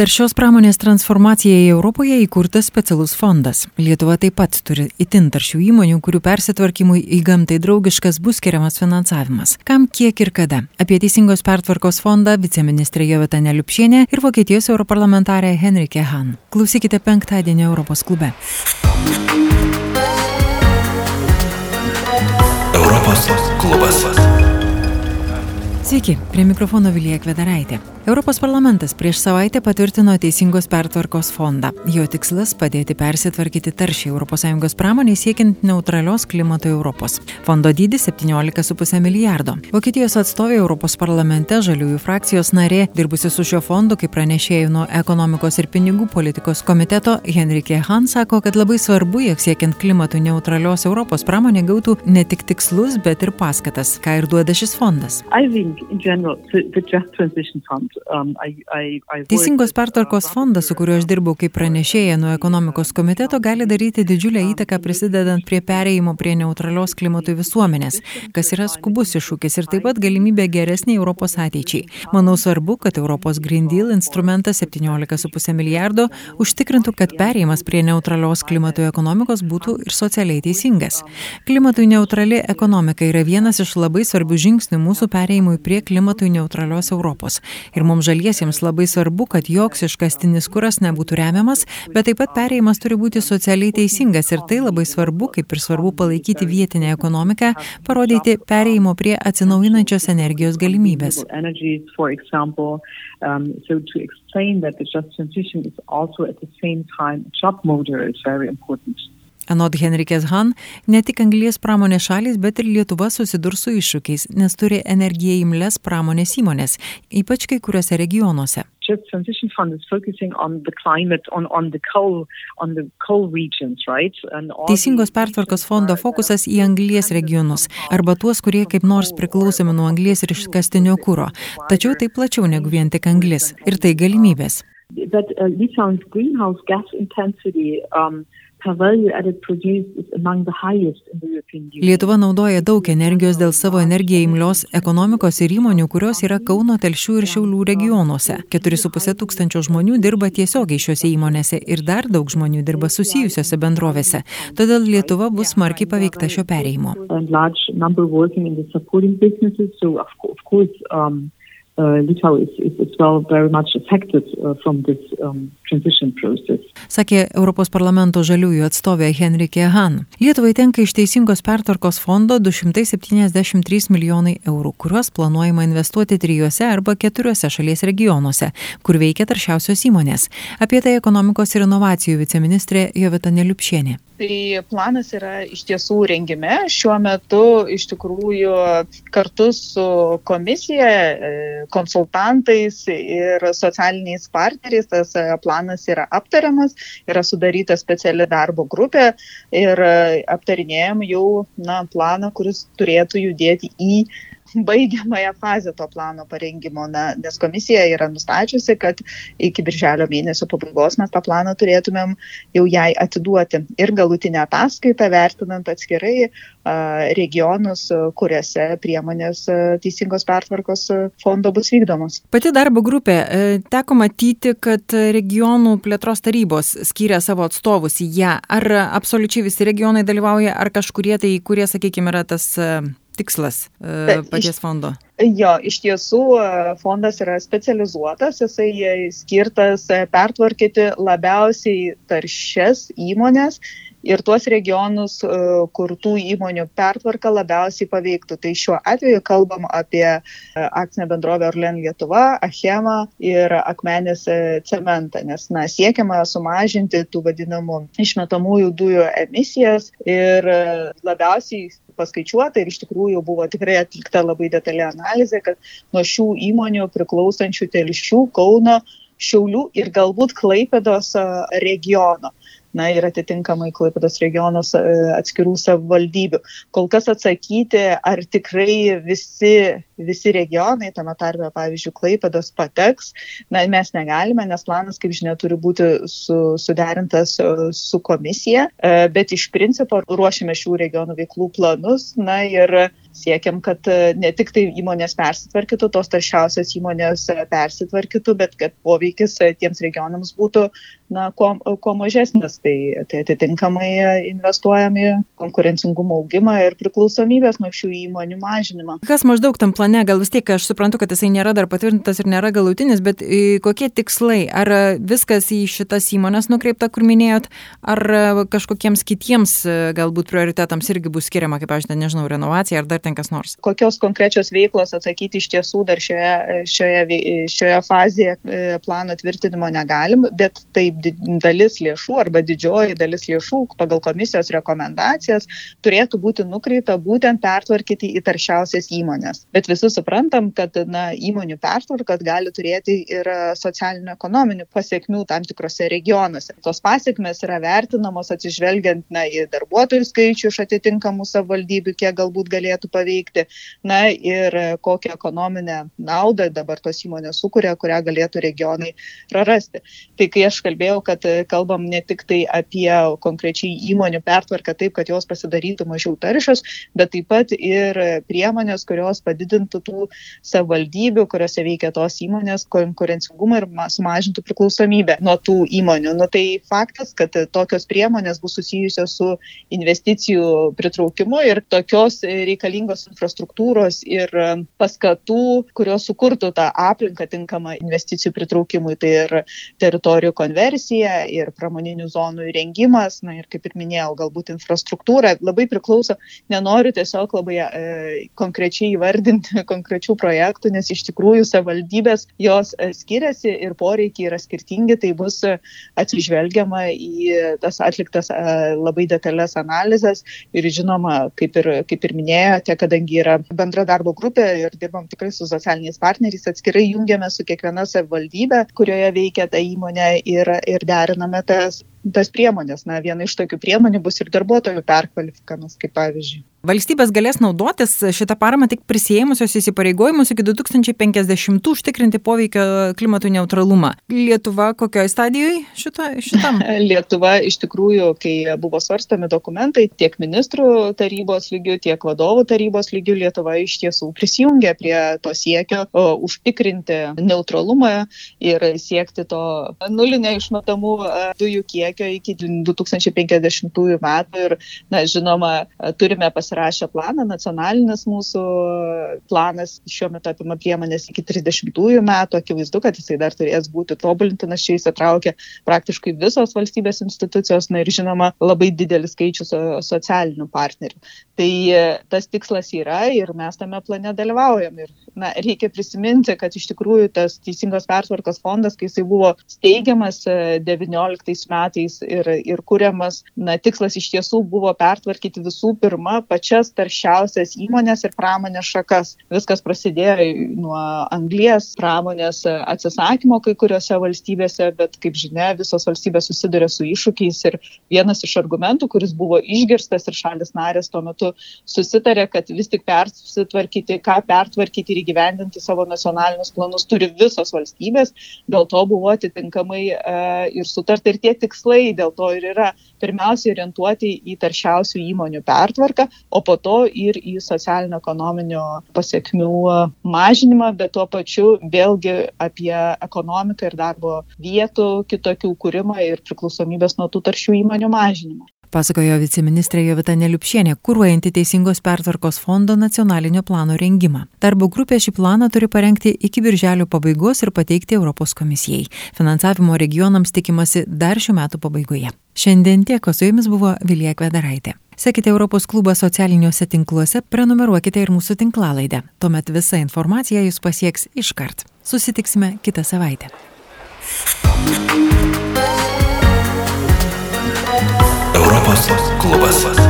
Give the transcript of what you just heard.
Taršios pramonės transformacijai Europoje įkurtas specialus fondas. Lietuva taip pat turi itin taršių įmonių, kurių persitvarkymui į gamtai draugiškas bus skiriamas finansavimas. Kam, kiek ir kada? Apie Teisingos pertvarkos fondą viceministrė Jovita Neliupšienė ir Vokietijos europarlamentarė Henrike Han. Klausykite penktadienio Europos klube. Europos klubas. Sveiki, prie mikrofono Vilija Kvedaraitė. Europos parlamentas prieš savaitę patvirtino Teisingos pertvarkos fondą. Jo tikslas - padėti persitvarkyti taršiai ES pramoniai siekiant neutralios klimato Europos. Fondo dydis - 17,5 milijardo. Vokietijos atstovė Europos parlamente žaliųjų frakcijos narė, dirbusi su šiuo fondu kaip pranešėjų nuo ekonomikos ir pinigų politikos komiteto, Henrike Han sako, kad labai svarbu, jog siekiant klimatų neutralios Europos pramonė gautų ne tik tikslus, bet ir paskatas, ką ir duoda šis fondas. General, the, the Um, Teisingos pertvarkos fondas, su kuriuo aš dirbau kaip pranešėja nuo ekonomikos komiteto, gali daryti didžiulę įtaką prisidedant prie pereimo prie neutralios klimatui visuomenės, kas yra skubus iššūkis ir taip pat galimybė geresniai Europos ateičiai. Manau svarbu, kad Europos Green Deal instrumentas 17,5 milijardo užtikrintų, kad pereimas prie neutralios klimatui ekonomikos būtų ir socialiai teisingas. Klimatui neutrali ekonomika yra vienas iš labai svarbių žingsnių mūsų pereimui prie klimatui neutralios Europos ir mums žaliesiems labai svarbu kad joks iškastinis kuras nebūtų remiamas bet taip pat perėjimas turi būti socialiai teisingas ir tai labai svarbu kaip ir svarbu palaikyti vietinę ekonomiką parodyti perėjimo prie atsinaujinančios energijos galimybes Um, explain that the just transition is also at the same time job motor is very important. Anot Henrikės Han, ne tik anglies pramonės šalis, bet ir Lietuva susidurs su iššūkiais, nes turi energiją imles pramonės įmonės, ypač kai kuriuose regionuose. Teisingos pertvarkos fondo fokusas į anglies regionus arba tuos, kurie kaip nors priklausomi nuo anglies ir iškastinio kūro. Tačiau tai plačiau negu vien tik anglis. Ir tai galimybės. But, uh, Lietuva naudoja daug energijos dėl savo energiją imlios ekonomikos ir įmonių, kurios yra Kauno, Telšių ir Šiaulių regionuose. 4,5 tūkstančio žmonių dirba tiesiogiai šiuose įmonėse ir dar daug žmonių dirba susijusiose bendrovėse. Todėl Lietuva bus smarkiai paveikta šio pereimo uh, uh, um. Sakė Europos parlamento žaliųjų atstovė Henrikė Han. Lietuvai tenka iš Teisingos pertvarkos fondo 273 milijonai eurų, kuriuos planuojama investuoti trijuose arba keturiuose šalies regionuose, kur veikia taršiausios įmonės. Apie tai ekonomikos ir inovacijų viceministrė Jovita Neliupšienė tai planas yra iš tiesų rengime. Šiuo metu iš tikrųjų kartu su komisija e, konsultantais ir socialiniais partneriais tas e, planas yra aptariamas yra sudaryta speciali darbo grupė ir e, aptarinėjam jau na planą kuris turėtų judėti į baigiamąją fazę to plano parengimo, na, nes komisija yra nustačiusi, kad iki birželio mėnesio pabaigos mes tą planą turėtumėm jau jai atiduoti ir galutinę ataskaitą, vertinant atskirai regionus, kuriuose priemonės teisingos pertvarkos fondo bus vykdomos. Pati darbo grupė, teko matyti, kad regionų plėtros tarybos skiria savo atstovus į ją. Ar absoliučiai visi regionai dalyvauja, ar kažkurie tai, kurie, sakykime, yra tas tikslas e, paties fondo? Jo, iš tiesų e, fondas yra specializuotas, jisai skirtas e, pertvarkyti labiausiai taršias įmonės ir tuos regionus, kur tų įmonių pertvarka labiausiai paveiktų. Tai šiuo atveju kalbam apie akcinę bendrovę Orlen Lietuva, Achema ir Akmenės cementą, nes na, siekiama sumažinti tų vadinamų išmetamųjų dujų emisijas ir labiausiai paskaičiuota ir iš tikrųjų buvo tikrai atlikta labai detali analizė, kad nuo šių įmonių priklausančių telšių, Kauno, Šiaulių ir galbūt Klaipėdos regiono na ir atitinkamai Klaipėdos regionos atskirų savivaldybių. Kol kas atsakyti, ar tikrai visi visi regionai, tame tarpe, pavyzdžiui, Klaipadas pateks. Na, mes negalime, nes planas, kaip žinia, turi būti su, suderintas su komisija, bet iš principo ruošiame šių regionų veiklų planus. Na ir siekiam, kad ne tik tai įmonės persitvarkytų, tos taršiausios įmonės persitvarkytų, bet kad poveikis tiems regionams būtų na, kuo, kuo mažesnis. Tai, tai atitinkamai investuojam į konkurencingumo augimą ir priklausomybės nuo šių įmonių mažinimą. Kas maždaug tam plane, gal vis tiek aš suprantu, kad jisai nėra dar patvirtintas ir nėra galutinis, bet e, kokie tikslai? Ar viskas į šitas įmonės nukreipta, kur minėjot, ar kažkokiems kitiems e, galbūt prioritetams irgi bus skiriama, kaip aš nežinau, renovacija ar dar ten kas nors? Kokios konkrečios veiklos atsakyti iš tiesų dar šioje, šioje, šioje fazėje e, plano tvirtinimo negalim, bet taip dalis lėšų arba didžioji dalis lėšų pagal komisijos rekomendacijas turėtų būti nukreipta būtent pertvarkyti į taršiausias įmonės. Bet visi suprantam, kad na, įmonių pertvarkas gali turėti ir socialinių ekonominių pasiekmių tam tikrose regionuose. Tos pasiekmes yra vertinamos atsižvelgiant na, į darbuotojų skaičių iš atitinkamų savivaldybių, kiek galbūt galėtų paveikti, na ir kokią ekonominę naudą dabar tos įmonės sukuria, kurią galėtų regionai prarasti. Tai kai aš kalbėjau, kad kalbam ne tik tai apie konkrečiai įmonių pertvarką taip, kad jos pasidarytų mažiau taršios, bet taip pat ir priemonės, kurios padidintų tų savivaldybių, kuriuose veikia tos įmonės konkurencingumą ir sumažintų priklausomybę nuo tų įmonių. Nu, tai faktas, kad tokios priemonės bus susijusios su investicijų pritraukimu ir tokios reikalingos infrastruktūros ir paskatų, kurios sukurtų tą aplinką tinkamą investicijų pritraukimui. Tai ir teritorijų konversija, ir pramoninių zonų įrengimas, na ir kaip ir minėjau, galbūt infrastruktūra, labai priklauso, nenoriu tiesiog labai e, konkrečiai įvardinti konkrečių projektų, nes iš tikrųjų savivaldybės jos e, skiriasi ir poreikiai yra skirtingi, tai bus atsižvelgiama į tas atliktas e, labai detalės analizės ir žinoma, kaip ir, kaip ir minėjote, kadangi yra bendra darbo grupė ir dirbam tikrai su socialiniais partneriais, atskirai jungiame su kiekviena savivaldybė, kurioje veikia ta įmonė ir, ir deriname tas tas priemonės. Na, viena iš tokių priemonių bus ir darbuotojų perkvalifikavimas, kaip pavyzdžiui. Valstybės galės naudotis šitą paramą tik prisėmusios įsipareigojimus iki 2050 užtikrinti poveikio klimatui neutralumą. Lietuva kokioje stadijoje šito, šitam? Lietuva iš tikrųjų, kai buvo svarstami dokumentai tiek ministrų tarybos lygių, tiek vadovų tarybos lygių, Lietuva iš tiesų prisijungė prie to siekio o, užtikrinti neutralumą ir siekti to nulinio išmetamų dujų kiekio iki 2050 metų. Ir, na, žinoma, turime pasirinkti pasirašę planą, nacionalinis mūsų planas šiuo metu apima priemonės iki 30 metų, akivaizdu, kad jisai dar turės būti tobulintinas, čia įsitraukia praktiškai visos valstybės institucijos, na ir žinoma, labai didelis skaičius socialinių partnerių. Tai e, tas tikslas yra ir mes tame plane dalyvaujam. Ir na, reikia prisiminti, kad iš tikrųjų tas Teisingos pertvarkos fondas, kai jisai buvo steigiamas 19 e, metais ir, ir kuriamas, na, tikslas iš tiesų buvo pertvarkyti visų pirma pačias taršiausias įmonės ir pramonės šakas. Viskas prasidėjo nuo anglies pramonės atsisakymo kai kuriuose valstybėse, bet kaip žinia, visos valstybės susiduria su iššūkiais ir vienas iš argumentų, kuris buvo išgirstas ir šalis narės tuo metu susitarė, kad vis tik persitvarkyti, ką pertvarkyti ir įgyvendinti savo nacionalinius planus turi visos valstybės, dėl to buvo atitinkamai e, ir sutarta ir tie tikslai dėl to ir yra pirmiausiai orientuoti į taršiausių įmonių pertvarką, o po to ir į socialinio ekonominio pasiekmių mažinimą, bet tuo pačiu vėlgi apie ekonomiką ir darbo vietų kitokių kūrimą ir priklausomybės nuo tų taršių įmonių mažinimą. Pasakojo viceministrė Jovita Neliupšienė, kūruojanti Teisingos pertvarkos fondo nacionalinio plano rengimą. Darbo grupė šį planą turi parengti iki birželio pabaigos ir pateikti Europos komisijai. Finansavimo regionams tikimasi dar šių metų pabaigoje. Šiandien tiek, o su jumis buvo Vilija Kvedaraitė. Sekite Europos klubą socialiniuose tinkluose, prenumeruokite ir mūsų tinklalaidę. Tuomet visa informacija jūs pasieks iškart. Susitiksime kitą savaitę. Europos klubas.